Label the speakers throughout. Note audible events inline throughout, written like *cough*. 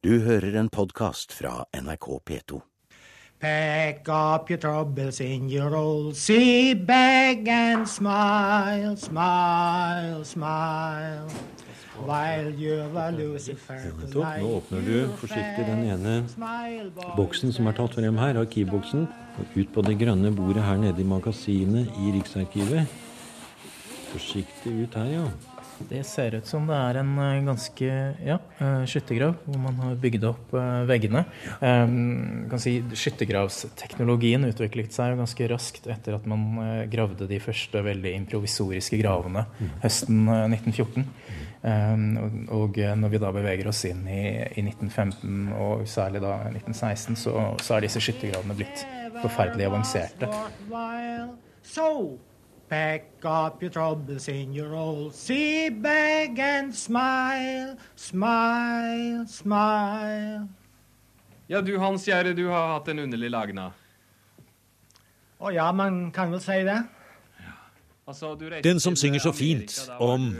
Speaker 1: Du hører en podkast fra NRK P2.
Speaker 2: Pack up your troubles in your old sea bag and smile, smile, smile. While you a Lucifer.
Speaker 3: Nå åpner du forsiktig den ene boksen som er tatt frem her, arkivboksen. Og ut på det grønne bordet her nede i magasinet i Riksarkivet. Forsiktig ut her, ja.
Speaker 4: Det ser ut som det er en eh, ganske ja, eh, skyttergrav, hvor man har bygd opp eh, veggene. Um, kan si Skyttergravsteknologien utviklet seg jo ganske raskt etter at man gravde de første veldig improvisoriske gravene høsten 1914. Um, og, når vi da beveger oss inn i 1915, og særlig da 1916, så, så er disse skyttergravene blitt forferdelig avanserte.
Speaker 2: So Pack up your troubles in your old sea bag and smile, smile, smile.
Speaker 5: Ja, du Hans Gjerde, du har hatt en underlig lagna.
Speaker 2: Å ja, man kan vel si det.
Speaker 5: Altså,
Speaker 1: Den som synger så fint om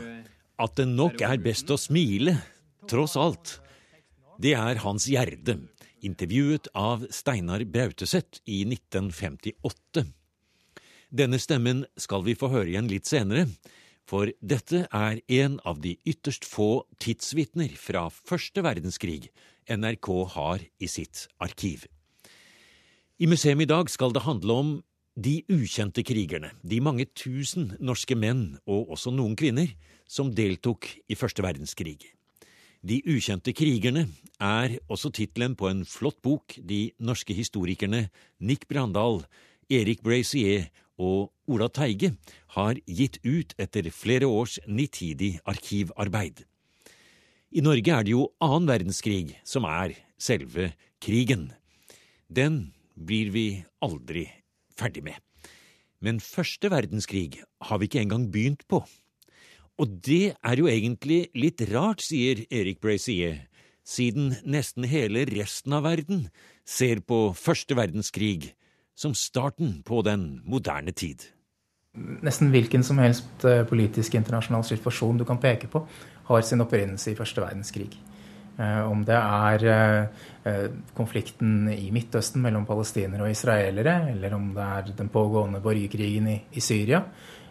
Speaker 1: at det nok er best å smile, tross alt, det er Hans Gjerde, intervjuet av Steinar Brauteseth i 1958. Denne stemmen skal vi få høre igjen litt senere, for dette er en av de ytterst få tidsvitner fra første verdenskrig NRK har i sitt arkiv. I museet i dag skal det handle om de ukjente krigerne, de mange tusen norske menn, og også noen kvinner, som deltok i første verdenskrig. De ukjente krigerne er også tittelen på en flott bok de norske historikerne Nick Brandal, Erik Brazier og Ola Teige har gitt ut etter flere års nitidig arkivarbeid. I Norge er det jo annen verdenskrig som er selve krigen. Den blir vi aldri ferdig med. Men første verdenskrig har vi ikke engang begynt på. Og det er jo egentlig litt rart, sier Erik Brazier, siden nesten hele resten av verden ser på første verdenskrig som starten på den moderne tid.
Speaker 4: Nesten hvilken som helst eh, politisk internasjonal situasjon du kan peke på, har sin opprinnelse i første verdenskrig. Eh, om det er eh, konflikten i Midtøsten mellom palestinere og israelere, eller om det er den pågående borgerkrigen i, Syria,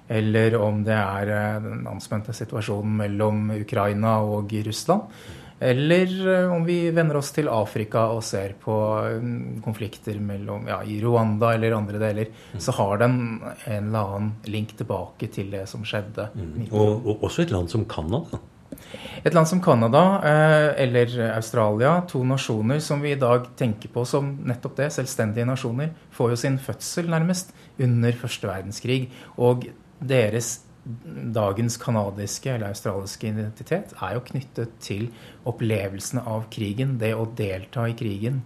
Speaker 4: eller om det er den anspente situasjonen mellom Ukraina og Russland, eller eh, om vi vender oss til Afrika og ser på mm, konflikter mellom, ja, i Rwanda eller andre deler, mm. så har den en eller annen link tilbake til det som skjedde.
Speaker 3: Mm. Og, og, også et land som Canada.
Speaker 4: Et land som Canada eh, eller Australia, to nasjoner som vi i dag tenker på som nettopp det, selvstendige nasjoner, får jo sin fødsel nærmest under første verdenskrig. Og deres dagens canadiske eller australske identitet er jo knyttet til opplevelsene av krigen, det å delta i krigen.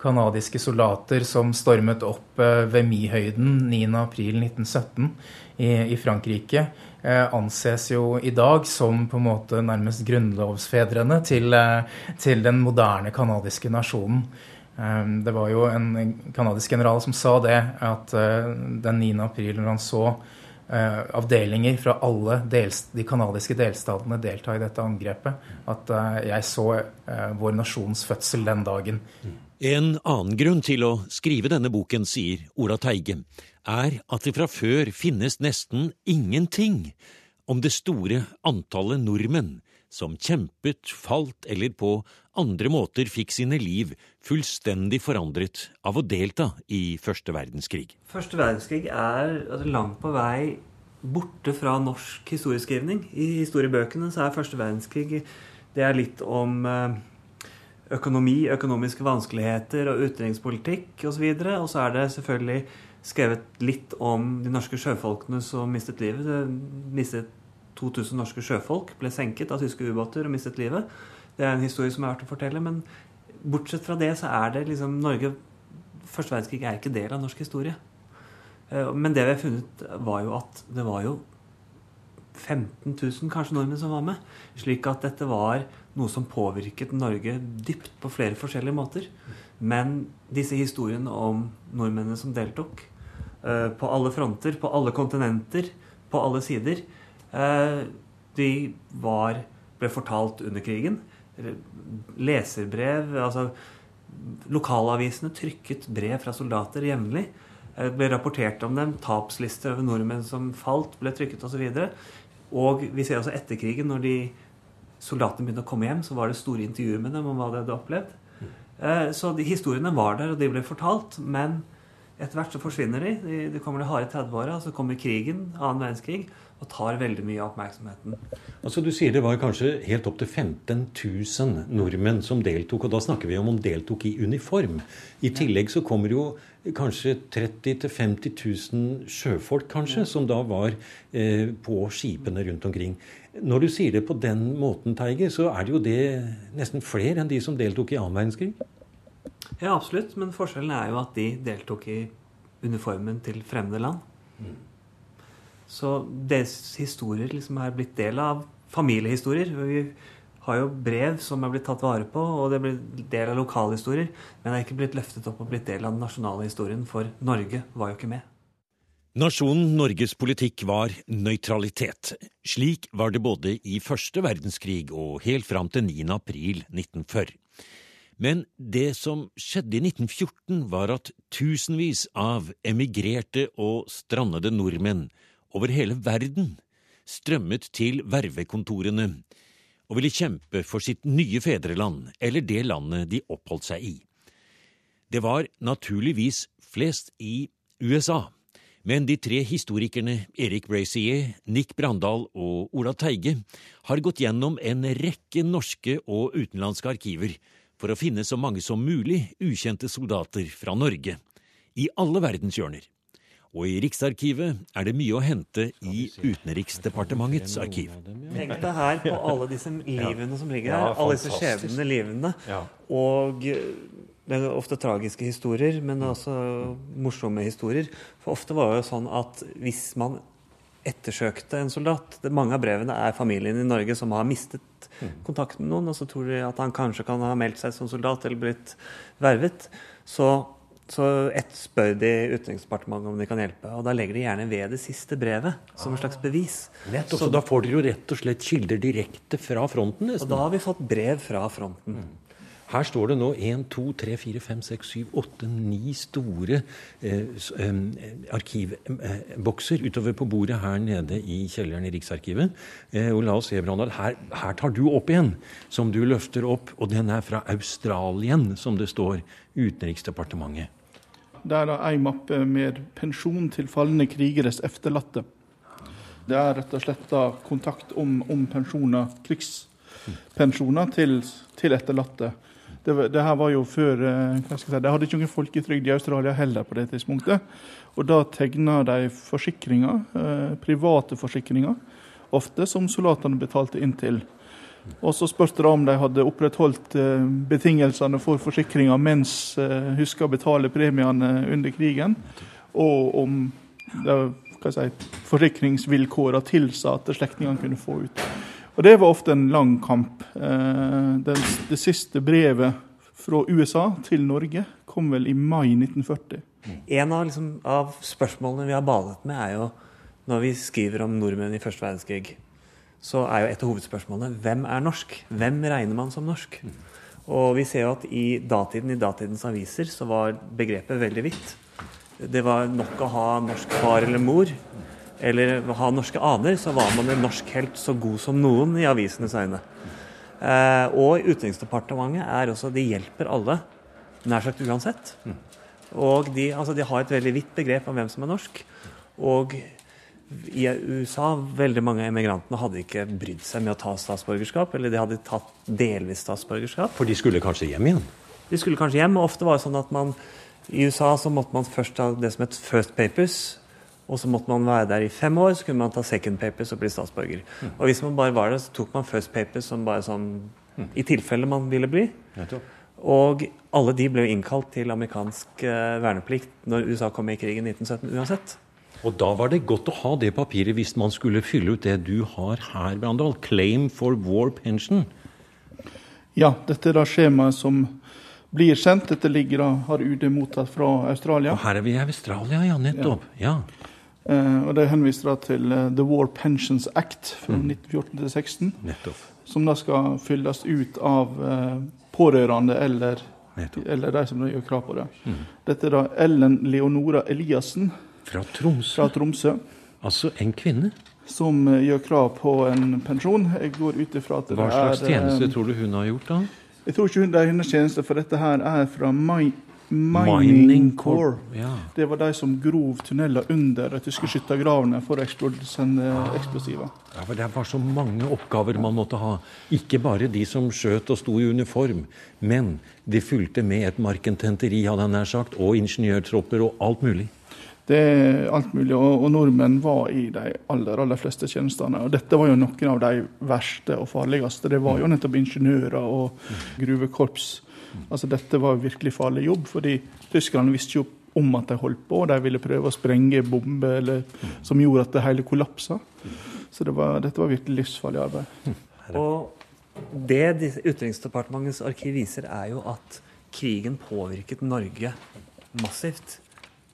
Speaker 4: Canadiske eh, soldater som stormet opp eh, ved Mihøyden 9.4.1917 i, i Frankrike, eh, anses jo i dag som på en måte nærmest grunnlovsfedrene til, eh, til den moderne canadiske nasjonen. Eh, det var jo en canadisk general som sa det, at den 9. april, når han så avdelinger fra alle de canadiske delstatene delta i dette angrepet. At uh, jeg så uh, vår nasjons fødsel den dagen.
Speaker 1: En annen grunn til å skrive denne boken, sier Ola Teige, er at det fra før finnes nesten ingenting om det store antallet nordmenn som kjempet, falt eller på andre måter fikk sine liv fullstendig forandret av å delta i første verdenskrig.
Speaker 6: Første verdenskrig er altså, langt på vei borte fra norsk historieskrivning. I historiebøkene så er første verdenskrig det er litt om eh, økonomi, økonomiske vanskeligheter og utenrikspolitikk osv. Og, så og så er det selvfølgelig skrevet litt om de norske sjøfolkene som mistet livet. Mistet 2000 norske sjøfolk ble senket av tyske ubåter og mistet livet. Det er en historie som er verdt å fortelle. Men bortsett fra det så er det liksom Norge Første verdenskrig er ikke del av norsk historie. Eh, men det vi har funnet, var jo at det var jo 15 000 kanskje nordmenn som var med. Slik at dette var noe som påvirket Norge dypt på flere forskjellige måter. Men disse historiene om nordmennene som deltok, eh, på alle fronter, på alle kontinenter, på alle sider, de var, ble fortalt under krigen. leserbrev altså Lokalavisene trykket brev fra soldater jevnlig. Det ble rapportert om dem. Tapslister over nordmenn som falt, ble trykket osv. Og, og vi ser også etter krigen, når de soldatene begynte å komme hjem, så var det store intervjuer med dem om hva de hadde opplevd. Eh, så de historiene var der, og de ble fortalt. Men etter hvert så forsvinner de. De, de kommer de harde 30-åra, så kommer krigen, annen verdenskrig, og tar veldig mye av oppmerksomheten.
Speaker 3: Altså Du sier det var kanskje helt opp til 15 000 nordmenn som deltok. Og da snakker vi om om deltok i uniform. I tillegg så kommer jo kanskje 30 000-50 000 sjøfolk, kanskje, som da var eh, på skipene rundt omkring. Når du sier det på den måten, Teige, så er det jo det nesten flere enn de som deltok i annen verdenskrig?
Speaker 6: Ja, absolutt. Men forskjellen er jo at de deltok i uniformen til fremmede land. Mm. Så deres historier liksom er blitt del av familiehistorier. Vi har jo brev som er blitt tatt vare på, og det er blitt del av lokalhistorier. Men det er ikke blitt løftet opp og blitt del av den nasjonale historien, for Norge var jo ikke med.
Speaker 1: Nasjonen Norges politikk var nøytralitet. Slik var det både i første verdenskrig og helt fram til 9. april 1940. Men det som skjedde i 1914, var at tusenvis av emigrerte og strandede nordmenn over hele verden strømmet til vervekontorene og ville kjempe for sitt nye fedreland eller det landet de oppholdt seg i. Det var naturligvis flest i USA, men de tre historikerne Erik Brazier, Nick Brandal og Ola Teige har gått gjennom en rekke norske og utenlandske arkiver for å finne så mange som mulig ukjente soldater fra Norge, i alle verdens hjørner. Og i Riksarkivet er det mye å hente i Utenriksdepartementets arkiv.
Speaker 6: Tenk deg her på alle disse livene som ligger her. alle disse skjebnene, livene. Og eh, det er ofte tragiske historier, men også morsomme historier. For ofte var det jo sånn at hvis man ettersøkte en soldat Mange av brevene er familien i Norge som har mistet kontakten med noen, og så tror de at han kanskje kan ha meldt seg som soldat eller blitt vervet. Så så ett spør de Utenriksdepartementet om de kan hjelpe, og da legger de gjerne ved det siste brevet som et slags bevis.
Speaker 3: Nett, så da får dere jo rett og slett kilder direkte fra fronten?
Speaker 6: Nesten. Og da har vi fått brev fra fronten. Mm.
Speaker 3: Her står det nå 1, 2, 3, 4, 5, 6, 7, 8, 9 store eh, eh, arkivbokser utover på bordet her nede i kjelleren i Riksarkivet. Eh, og la oss se, Brandal, her, her, tar du opp igjen, som du løfter opp, og den er fra Australien, som det står. Utenriksdepartementet.
Speaker 7: Der er ei mappe med pensjon til falne krigeres efterlatte. Det er rett og slett da kontakt om, om pensjoner, krigspensjoner til, til etterlatte. Det, det, her var jo før eh, hva si, De hadde ikke noen folketrygd i Australia heller på det tidspunktet. Og da tegna de forsikringer, eh, private forsikringer, ofte som soldatene betalte inn til. Og så spurte de om de hadde opprettholdt eh, betingelsene for forsikringa mens eh, huska betale premiene under krigen, og om si, forsikringsvilkårene tilsa at slektningene kunne få ut. Og Det var ofte en lang kamp. Eh, det, det siste brevet fra USA til Norge kom vel i mai 1940.
Speaker 6: En av, liksom, av spørsmålene vi har badet med, er jo når vi skriver om nordmenn i første verdenskrig så er jo et av hovedspørsmålene hvem er norsk? Hvem regner man som norsk? Og vi ser jo at i datiden, i datidens aviser så var begrepet veldig vidt. Det var nok å ha norsk far eller mor, eller ha norske aner, så var man en norsk helt så god som noen i avisenes øyne. Eh, og Utenriksdepartementet er også De hjelper alle, nær sagt uansett. Og de, altså, de har et veldig vidt begrep om hvem som er norsk. Og i USA veldig mange emigrantene hadde ikke brydd seg med å ta statsborgerskap, eller de hadde tatt delvis statsborgerskap.
Speaker 3: For de skulle kanskje hjem igjen?
Speaker 6: De skulle kanskje hjem, og ofte var det sånn at man i USA så måtte man først ta det som het first papers, og så måtte man være der i fem år, så kunne man ta second papers og bli statsborger. Mm. Og hvis man bare var der, så tok man first papers som bare sånn mm. i tilfelle man ville bli. Og alle de ble innkalt til amerikansk uh, verneplikt når USA kom i krigen i 1917 uansett.
Speaker 3: Og da var det godt å ha det papiret hvis man skulle fylle ut det du har her, Brandal. Claim for war pension.
Speaker 7: Ja, dette er da skjemaet som blir sendt. Dette ligger da, har UD mottatt fra Australia.
Speaker 3: Og her er vi i Australia, ja. Nettopp. Ja.
Speaker 7: Eh, og Det henviser da til eh, The War Pensions Act fra 1914-16,
Speaker 3: Nettopp.
Speaker 7: som da skal fylles ut av eh, pårørende eller, eller de som da gjør krav på det. Dette er da Ellen Leonora Eliassen
Speaker 3: Fra Tromsø.
Speaker 7: fra Tromsø.
Speaker 3: Altså en kvinne.
Speaker 7: Som eh, gjør krav på en pensjon. Jeg går ut ifra at det
Speaker 3: Hva slags
Speaker 7: er
Speaker 3: tjeneste
Speaker 7: eh,
Speaker 3: tror du hun har gjort, da?
Speaker 7: Jeg tror ikke hun- det er hennes tjeneste, for dette her er fra Mi
Speaker 3: Mining
Speaker 7: Mining
Speaker 3: Corp.
Speaker 7: Corps.
Speaker 3: Ja.
Speaker 7: Det var de som grov tunneler under de tyske skyttergravene for å sende eksplosiver.
Speaker 3: Ja, for Det var så mange oppgaver man måtte ha. Ikke bare de som skjøt og sto i uniform, men de fulgte med et markententeri, hadde jeg nær sagt, og ingeniørtropper og alt mulig.
Speaker 7: Det er alt mulig, og, og nordmenn var i de aller, aller fleste tjenestene. Og dette var jo noen av de verste og farligste. Det var jo nettopp ingeniører og gruvekorps. Altså Dette var virkelig farlig jobb, fordi tyskerne visste jo om at de holdt på, og de ville prøve å sprenge bomber eller, som gjorde at det hele kollapsa. Så det var, dette var virkelig livsfarlig arbeid.
Speaker 6: Og det Utenriksdepartementets arkiv viser, er jo at krigen påvirket Norge massivt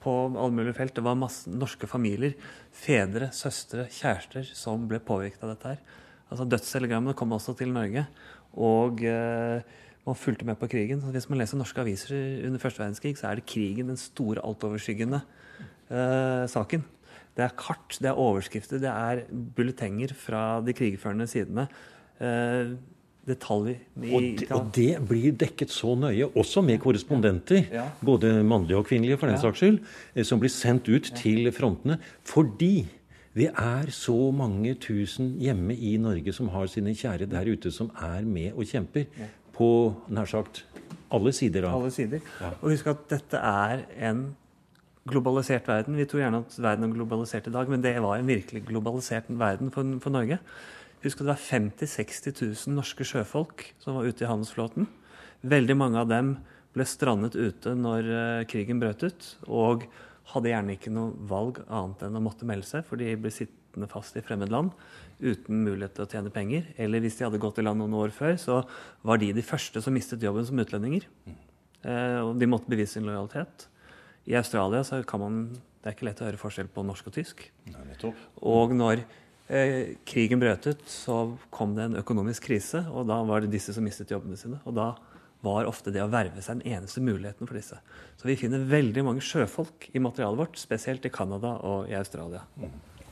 Speaker 6: på alle mulige felt. Det var masse norske familier, fedre, søstre, kjærester, som ble påvirket av dette her. Altså Dødstelegrammene kom også til Norge, og eh, man fulgte med på krigen. Så hvis man leser norske aviser under første verdenskrig, så er det krigen den store, altoverskyggende eh, saken. Det er kart, det er overskrifter, det er bulletenger fra de krigførende sidene. Eh, detaljer
Speaker 3: Og det, og det blir dekket så nøye, også med korrespondenter,
Speaker 6: Ja.
Speaker 3: både mannlige og kvinnelige for den
Speaker 6: Ja.
Speaker 3: saks skyld, eh, som blir sendt ut til frontene. Fordi det er så mange tusen hjemme i Norge som har sine kjære der ute, som er med og kjemper på nær sagt alle sider av
Speaker 6: alle sider. Og husk at dette er en globalisert verden. Vi tror gjerne at verden er globalisert i dag, men det var en virkelig globalisert verden for, for Norge. Husk at det var 50 000-60 000 norske sjøfolk som var ute i handelsflåten. Veldig mange av dem ble strandet ute når eh, krigen brøt ut, og hadde gjerne ikke noe valg annet enn å måtte melde seg, for de ble sittende fast i fremmed land uten mulighet til å tjene penger. Eller hvis de hadde gått i land noen år før, så var de de første som mistet jobben som utlendinger. Eh, og de måtte bevise sin lojalitet. I Australia så kan man Det er ikke lett å høre forskjell på norsk og tysk. Og når krigen brøt ut, så kom det en økonomisk krise, og da var det disse som mistet jobbene sine. Og da var ofte det å verve seg den eneste muligheten for disse. Så vi finner veldig mange sjøfolk i materialet vårt, spesielt i Canada og i Australia.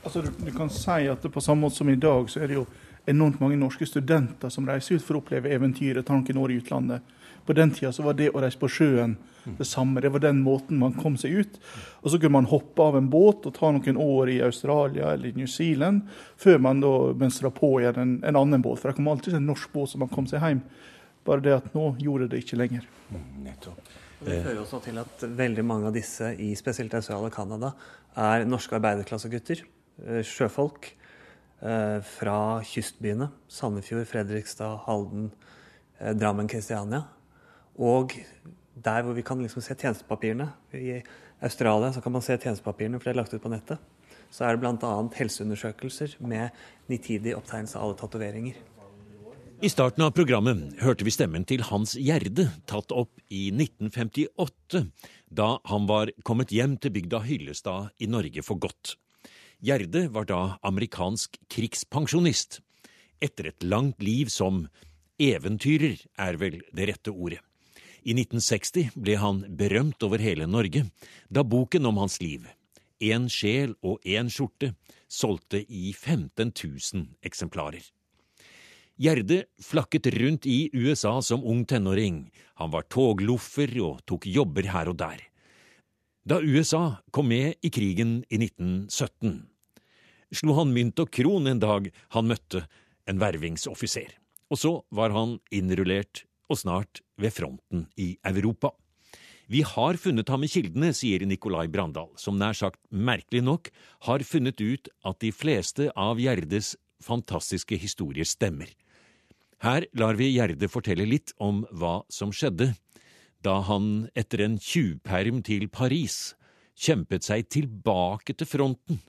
Speaker 7: Altså, du, du kan si at på samme måte som i dag, så er det jo enormt mange norske studenter som reiser ut for å oppleve eventyret, 'Tanken år i utlandet. På den tida så var det å reise på sjøen det samme. Det var den måten man kom seg ut. Og så kunne man hoppe av en båt og ta noen år i Australia eller i New Zealand, før man da mønstra på igjen en, en annen båt. For det kom alltid en norsk båt som man kom seg hjem. Bare det at nå gjorde det ikke lenger.
Speaker 6: Nettopp. Det fører også til at veldig mange av disse, i spesielt Australia og Canada, er norske arbeiderklassegutter. eh, Sjøfolk eh, fra kystbyene. Sandefjord, Fredrikstad, Halden, eh, Drammen, Kristiania. Og der hvor vi kan liksom se tjenestepapirene I Australia så kan man se tjenestepapirene, for det er lagt ut på nettet. Så er det bl.a. helseundersøkelser med nitidig opptegnelse av alle tatoveringer.
Speaker 1: I starten av programmet hørte vi stemmen til Hans Gjerde, tatt opp i 1958, da han var kommet hjem til bygda Hyllestad i Norge for godt. Gjerde var da amerikansk krigspensjonist, etter et langt liv som eventyrer, er vel det rette ordet. I 1960 ble han berømt over hele Norge da boken om hans liv, Én sjel og én skjorte, solgte i 15 000 eksemplarer. Gjerde flakket rundt i USA som ung tenåring. Han var togloffer og tok jobber her og der. Da USA kom med i krigen i 1917, slo han mynt og kron en dag han møtte en vervingsoffiser. Og så var han innrullert og snart ved fronten i Europa. Vi har funnet ham i kildene, sier Nicolai Brandal, som nær sagt merkelig nok har funnet ut at de fleste av Gjerdes fantastiske historier stemmer. Her lar vi Gjerde fortelle litt om hva som skjedde da han etter en tjuvperm til Paris kjempet seg tilbake til fronten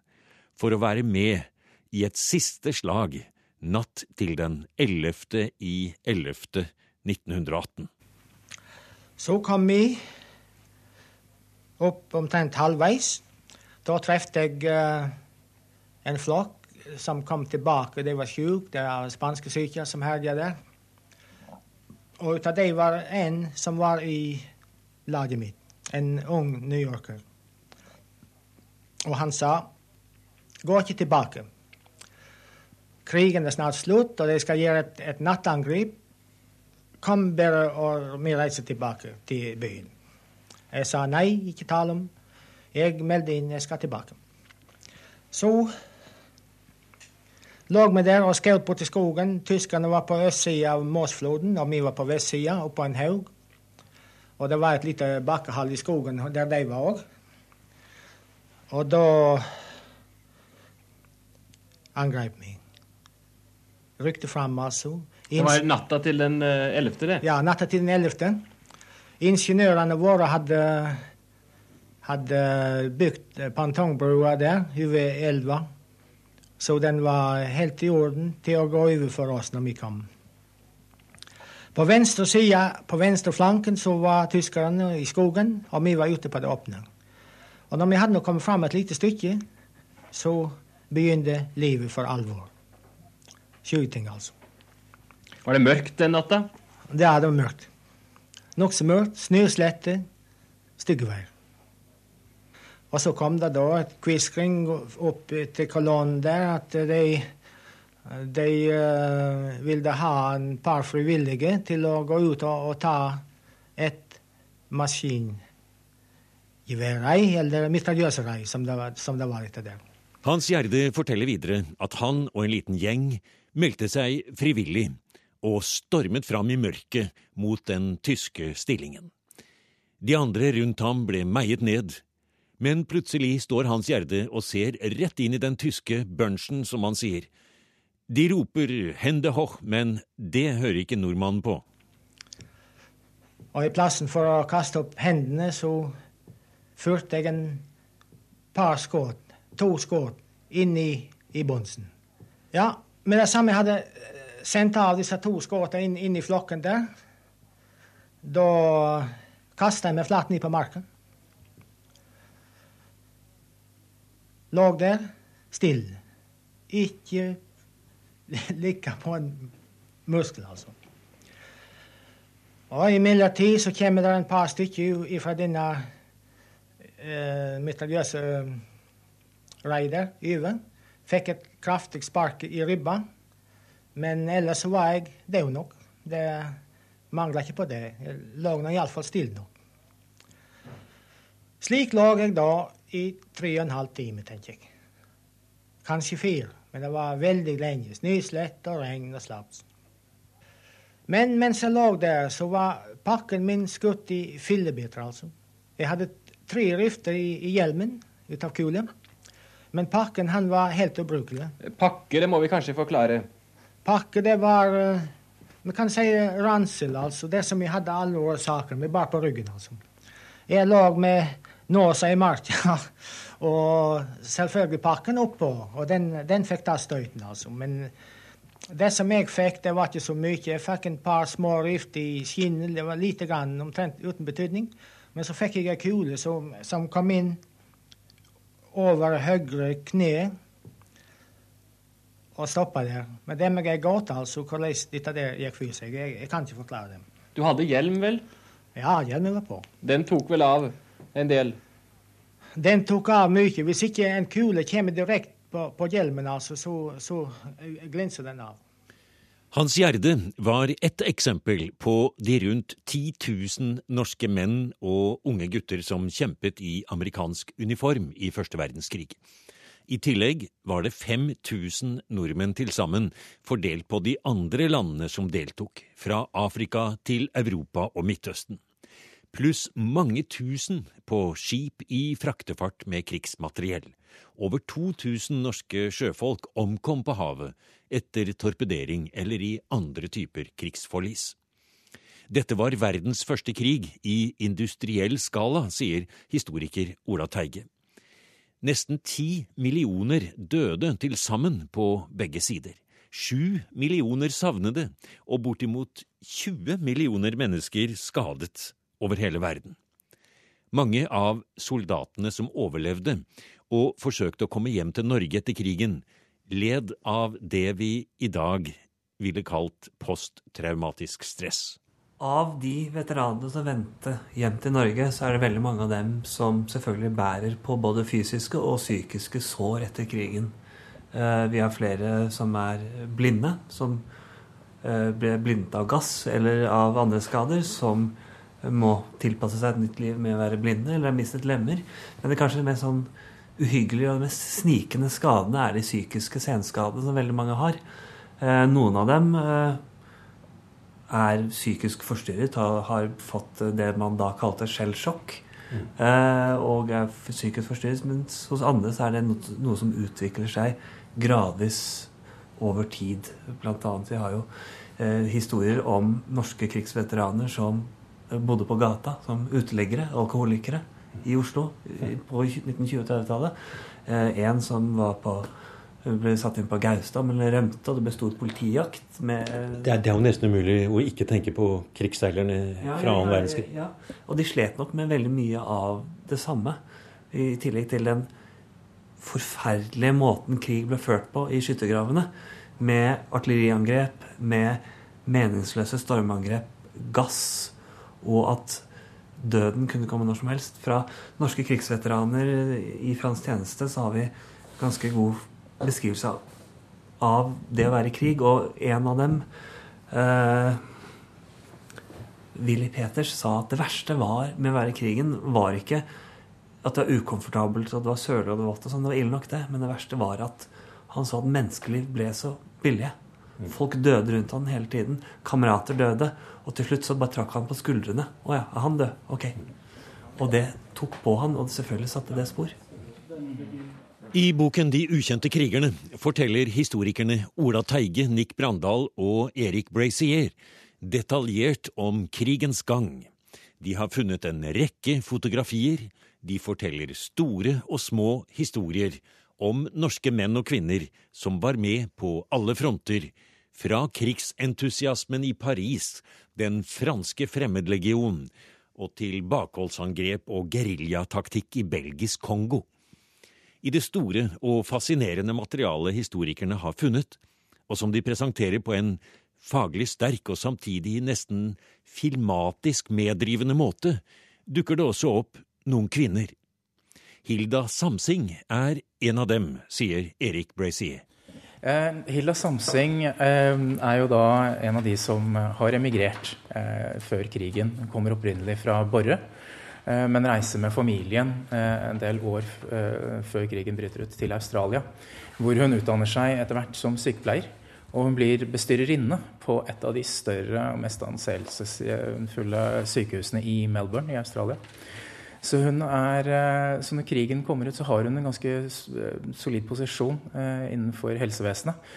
Speaker 1: for å være med i et siste slag natt til den 11. i 11. 1918.
Speaker 2: Så kom vi opp omtrent halvveis. Da traff jeg uh, en flokk som kom tilbake. De var syke. Det var spanske syke som herja der. Og ut av dem var en som var i laget mitt. En ung newyorker. Og han sa gå ikke tilbake. Krigen er snart slutt, og de skal gjøre et, et nattangrep. Kom bare og vi reiser tilbake til byen. Jeg sa nei, ikke tale om. Jeg meldte inn, jeg skal tilbake. Så lå vi der og skjøt borti skogen. Tyskerne var på østsida av Måsfloden, og vi var på vestsida, oppå en haug. Og det var et lite bakkehall i skogen der de var òg. Og da angrep vi. Rykte fram, altså.
Speaker 5: Det var natta til den 11., eh, det?
Speaker 2: Ja, natta til den 11. Ingeniørene våre hadde, hadde bygd pantongbrua der over elva. Så den var helt i orden til å gå over for oss når vi kom. På venstre side, på venstre flanken, så var tyskerne i skogen, og vi var ute på det åpne. Og når vi hadde kommet fram et lite stykke, så begynte livet for alvor. Skyting, altså.
Speaker 5: Var det mørkt den natta?
Speaker 2: Ja, det var mørkt. Nokså mørkt. Snøslette. Stygge veier. Og så kom det da et kviskring opp til kolonnen der at de, de uh, ville ha en par frivillige til å gå ut og, og ta et maskingeværrei, eller mitraljøserei, som, som det var etter det.
Speaker 1: Hans Gjerde forteller videre at han og en liten gjeng meldte seg frivillig og stormet fram i mørket mot den tyske stillingen. De andre rundt ham ble meiet ned, men plutselig står Hans Gjerde og ser rett inn i den tyske bunchen, som han sier. De roper 'hende hoch', men det hører ikke nordmannen på.
Speaker 2: Og i plassen for å kaste opp hendene, så førte jeg en par skudd to skudd inn i, i bunsen. Ja, med det samme jeg hadde eh, sendt av disse to skuddene inn, inn, i flokken der, da kasta jeg meg flatt ned på marken. Lå der stille. Ikke *laughs* ligge på en muskel, altså. Og imidlertid så kommer det en par stykker fra denne eh, mitraljøse Raider, Yve. Fikk et kraftig spark i ribba. Men ellers var jeg død nok. Det mangla ikke på det. Jeg lå nå iallfall stille nok. Slik lå jeg da i tre og en halv time, tenker jeg. Kanskje fire, men det var veldig lenge. Snøslett og regn og slaps. Men mens jeg lå der, så var pakken min skutt i fillebiter, altså. Jeg hadde tre rifter i, i hjelmen ut av kulen. Men pakken han var helt ubrukelig.
Speaker 5: Pakke, det må vi kanskje forklare?
Speaker 2: Pakke, det var eh, Vi kan si ransel, altså. Det som vi hadde alle våre saker med, bare på ryggen, altså. Jeg lå med nåsa i marka, *laughs* og selvfølgelig pakken oppå. Og den, den fikk da støyten, altså. Men det som jeg fikk, det var ikke så mye. Jeg fikk en par små rift i skinnet. Det var lite grann, omtrent uten betydning. Men så fikk jeg ei kule som, som kom inn over høyre kne og stoppa der. Men det med er gåte, altså, hvordan dette der gikk for seg. Jeg, jeg, kan ikke forklare det.
Speaker 5: Du hadde hjelm, vel?
Speaker 2: Ja, hjelmen var på.
Speaker 5: Den tok vel av en del?
Speaker 2: Den tok av mye. Hvis ikke en kule kommer direkte på, på, hjelmen, altså, så, så glinser den av.
Speaker 1: Hans Gjerde var ett eksempel på de rundt 10 000 norske menn og unge gutter som kjempet i amerikansk uniform i første verdenskrig. I tillegg var det 5000 nordmenn til sammen, fordelt på de andre landene som deltok, fra Afrika til Europa og Midtøsten. Pluss mange tusen på skip i fraktefart med krigsmateriell. Over 2000 norske sjøfolk omkom på havet etter torpedering eller i andre typer krigsforlis. Dette var verdens første krig i industriell skala, sier historiker Ola Teige. Nesten ti millioner døde til sammen på begge sider. Sju millioner savnede og bortimot 20 millioner mennesker skadet over hele verden. Mange av soldatene som overlevde, og forsøkte å komme hjem til Norge etter krigen, led av det vi i dag ville kalt posttraumatisk stress.
Speaker 6: Av de veteranene som vendte hjem til Norge, så er det veldig mange av dem som selvfølgelig bærer på både fysiske og psykiske sår etter krigen. Eh, vi har flere som er blinde, som eh, ble blinde av gass eller av andre skader, som må tilpasse seg et nytt liv med å være blinde eller har mistet lemmer. Men det kanskje mest sånn uhyggelige og mest snikende skadene er de psykiske senskadene som veldig mange har. Eh, noen av dem er psykisk forstyrret, har, fått det man da kalte skjellsjokk. Mm. Eh, og er psykisk forstyrret, mens hos andre så er det noe, som utvikler seg gradvis over tid. Blant annet vi har jo eh, historier om norske krigsveteraner som bodde på gata som uteliggere, alkoholikere, i Oslo på 1920- og 30-tallet. Eh, en som var på ble satt inn på Gaustad, men rømte, og det ble stor politijakt med
Speaker 3: det er, det er, jo nesten umulig å ikke tenke på krigsseilerne ja, fra annen ja, verdenskrig.
Speaker 6: Ja, og de slet nok med veldig mye av det samme. I tillegg til den forferdelige måten krig ble ført på i skyttergravene. Med artilleriangrep, med meningsløse stormangrep, gass, og at døden kunne komme når som helst. Fra norske krigsveteraner i fransk tjeneste så har vi ganske god beskrivelse av det å være i krig, og en av dem eh, Willy Peters sa at det verste var med å være i krigen, var ikke at det var ukomfortabelt og det var sølig og det var vått. og sånn, Det var ille nok, det. Men det verste var at han så at menneskeliv ble så billige. Folk døde rundt han hele tiden. Kamerater døde. Og til slutt så bare trakk han på skuldrene. Å ja, er han død? Ok. Og det tok på han, og selvfølgelig satte det spor.
Speaker 1: I boken De ukjente krigerne forteller historikerne Ola Teige, Nick Brandal og Erik Brazier detaljert om krigens gang. De har funnet en rekke fotografier, de forteller store og små historier om norske menn og kvinner som var med på alle fronter, fra krigsentusiasmen i Paris, den franske fremmedlegion, og til bakholdsangrep og geriljataktikk i belgisk Kongo i det store og fascinerende materialet historikerne har funnet, og som de presenterer på en faglig sterk og samtidig nesten filmatisk meddrivende måte, dukker det også opp noen kvinner. Hilda Samsing er en av dem, sier Erik Brazier.
Speaker 4: Eh, Hilda Samsing eh, er jo da en av de som har emigrert eh, før krigen. Hun kommer opprinnelig fra Borre. Eh, men reiser med familien eh, en del år eh, før krigen bryter ut, til Australia. Hvor hun utdanner seg etter hvert som sykepleier. Og hun blir bestyrerinne på et av de større og mest anseelsesfulle sykehusene i Melbourne i Australia. Så, er, så, når krigen kommer ut, så har hun en ganske solid posisjon innenfor helsevesenet.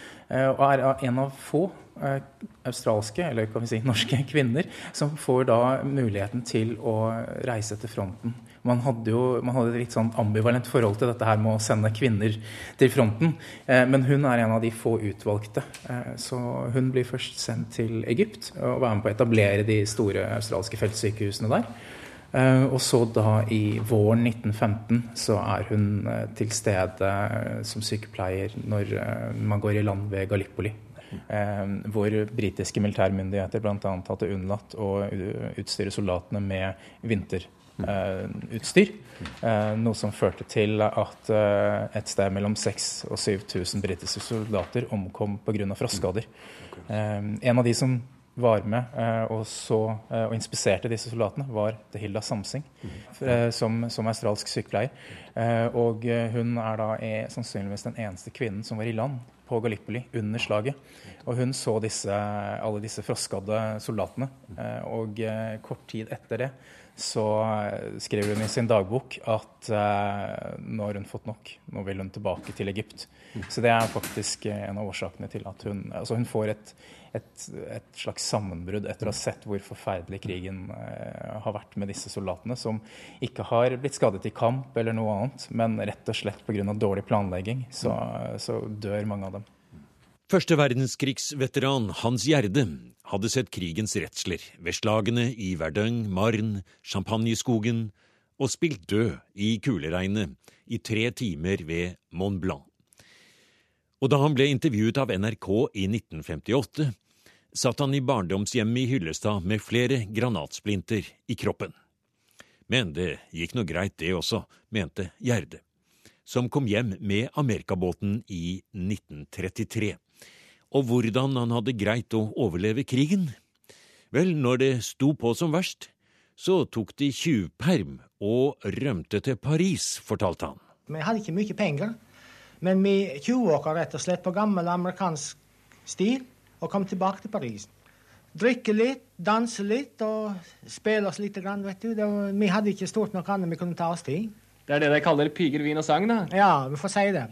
Speaker 4: Og er en av få Eh, australske, eller kan vi si norske *laughs* kvinner, som får da muligheten til å reise til fronten. Man hadde jo man hadde et litt sånn ambivalent forhold til dette her med å sende kvinner til fronten. Eh, men hun er en av de få utvalgte. Eh, så hun blir først sendt til Egypt og være med på å etablere de store australske feltsykehusene der. Og så da i våren 1915 så er hun til stede som sykepleier når man går i land ved Gallipoli Eh, hvor britiske militærmyndigheter bl.a. hadde unnlatt å utstyre soldatene med vinterutstyr. Eh, noe som førte til at eh, et sted mellom 6000 og 7000 britiske soldater omkom pga. frostskader. En av de som var med og, så, og inspiserte disse soldatene, var Hilda Samsing, som, som australsk sykepleier. Og hun er da er sannsynligvis den eneste kvinnen som var i land på Gallipoli under slaget. Og hun så disse, alle disse froskadde soldatene. Eh, og eh, kort tid etter det så skriver skrev hun i sin dagbok at nå har hun fått nok, nå vil hun tilbake til Egypt. Så det er faktisk en av årsakene til at hun Altså hun får et, et, et slags sammenbrudd etter å ha sett hvor forferdelig krigen har vært med disse soldatene, som ikke har blitt skadet i kamp eller noe annet, men rett og slett pga. dårlig planlegging, så, så dør mange av dem.
Speaker 1: Første verdenskrigsveteran Hans Gjerde hadde sett krigens redsler ved slagene i Verdun, Marne, Champagneskogen og spilt død i kuleregnet i tre timer ved Mont Blanc. Og da han ble intervjuet av NRK i 1958, satt han i barndomshjemmet i Hyllestad med flere granatsplinter i kroppen. Men det gikk nå greit, det også, mente Gjerde, som kom hjem med amerikabåten i 1933. Og hvordan han hadde greit å overleve krigen? Vel, når det sto på som verst, så tok de tjuvperm og rømte til Paris, fortalte han.
Speaker 2: Vi hadde ikke mye penger, men vi tjuvåka rett og slett på gammel amerikansk stil og kom tilbake til Paris. Drikke litt, danse litt og spille oss litt. Vet du. Var, vi hadde ikke stort nok annet vi kunne ta oss til.
Speaker 5: Det er det de kaller piger, vin og sang, da?
Speaker 2: Ja, vi får si det.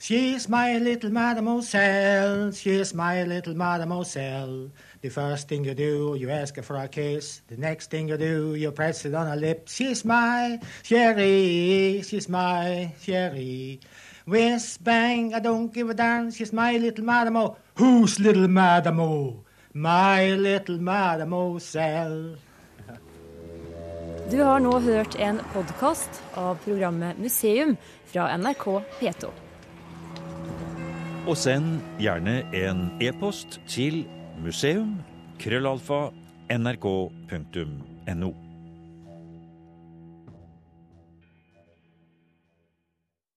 Speaker 2: She's my little mademoiselle, she's my little mademoiselle. The first thing you do, you ask her for a kiss. The next thing you do, you press it on her lips. She's my Sherry, she's my Sherry. Whiz bang, I don't give a damn, she's my little madamo. Who's little madamo? My little mademoiselle.
Speaker 8: Du har nå hørt en podkast av programmet Museum fra NRK P2.
Speaker 1: Og send gjerne en e-post til museum.krøllalfa.nrk.no. nrk.no.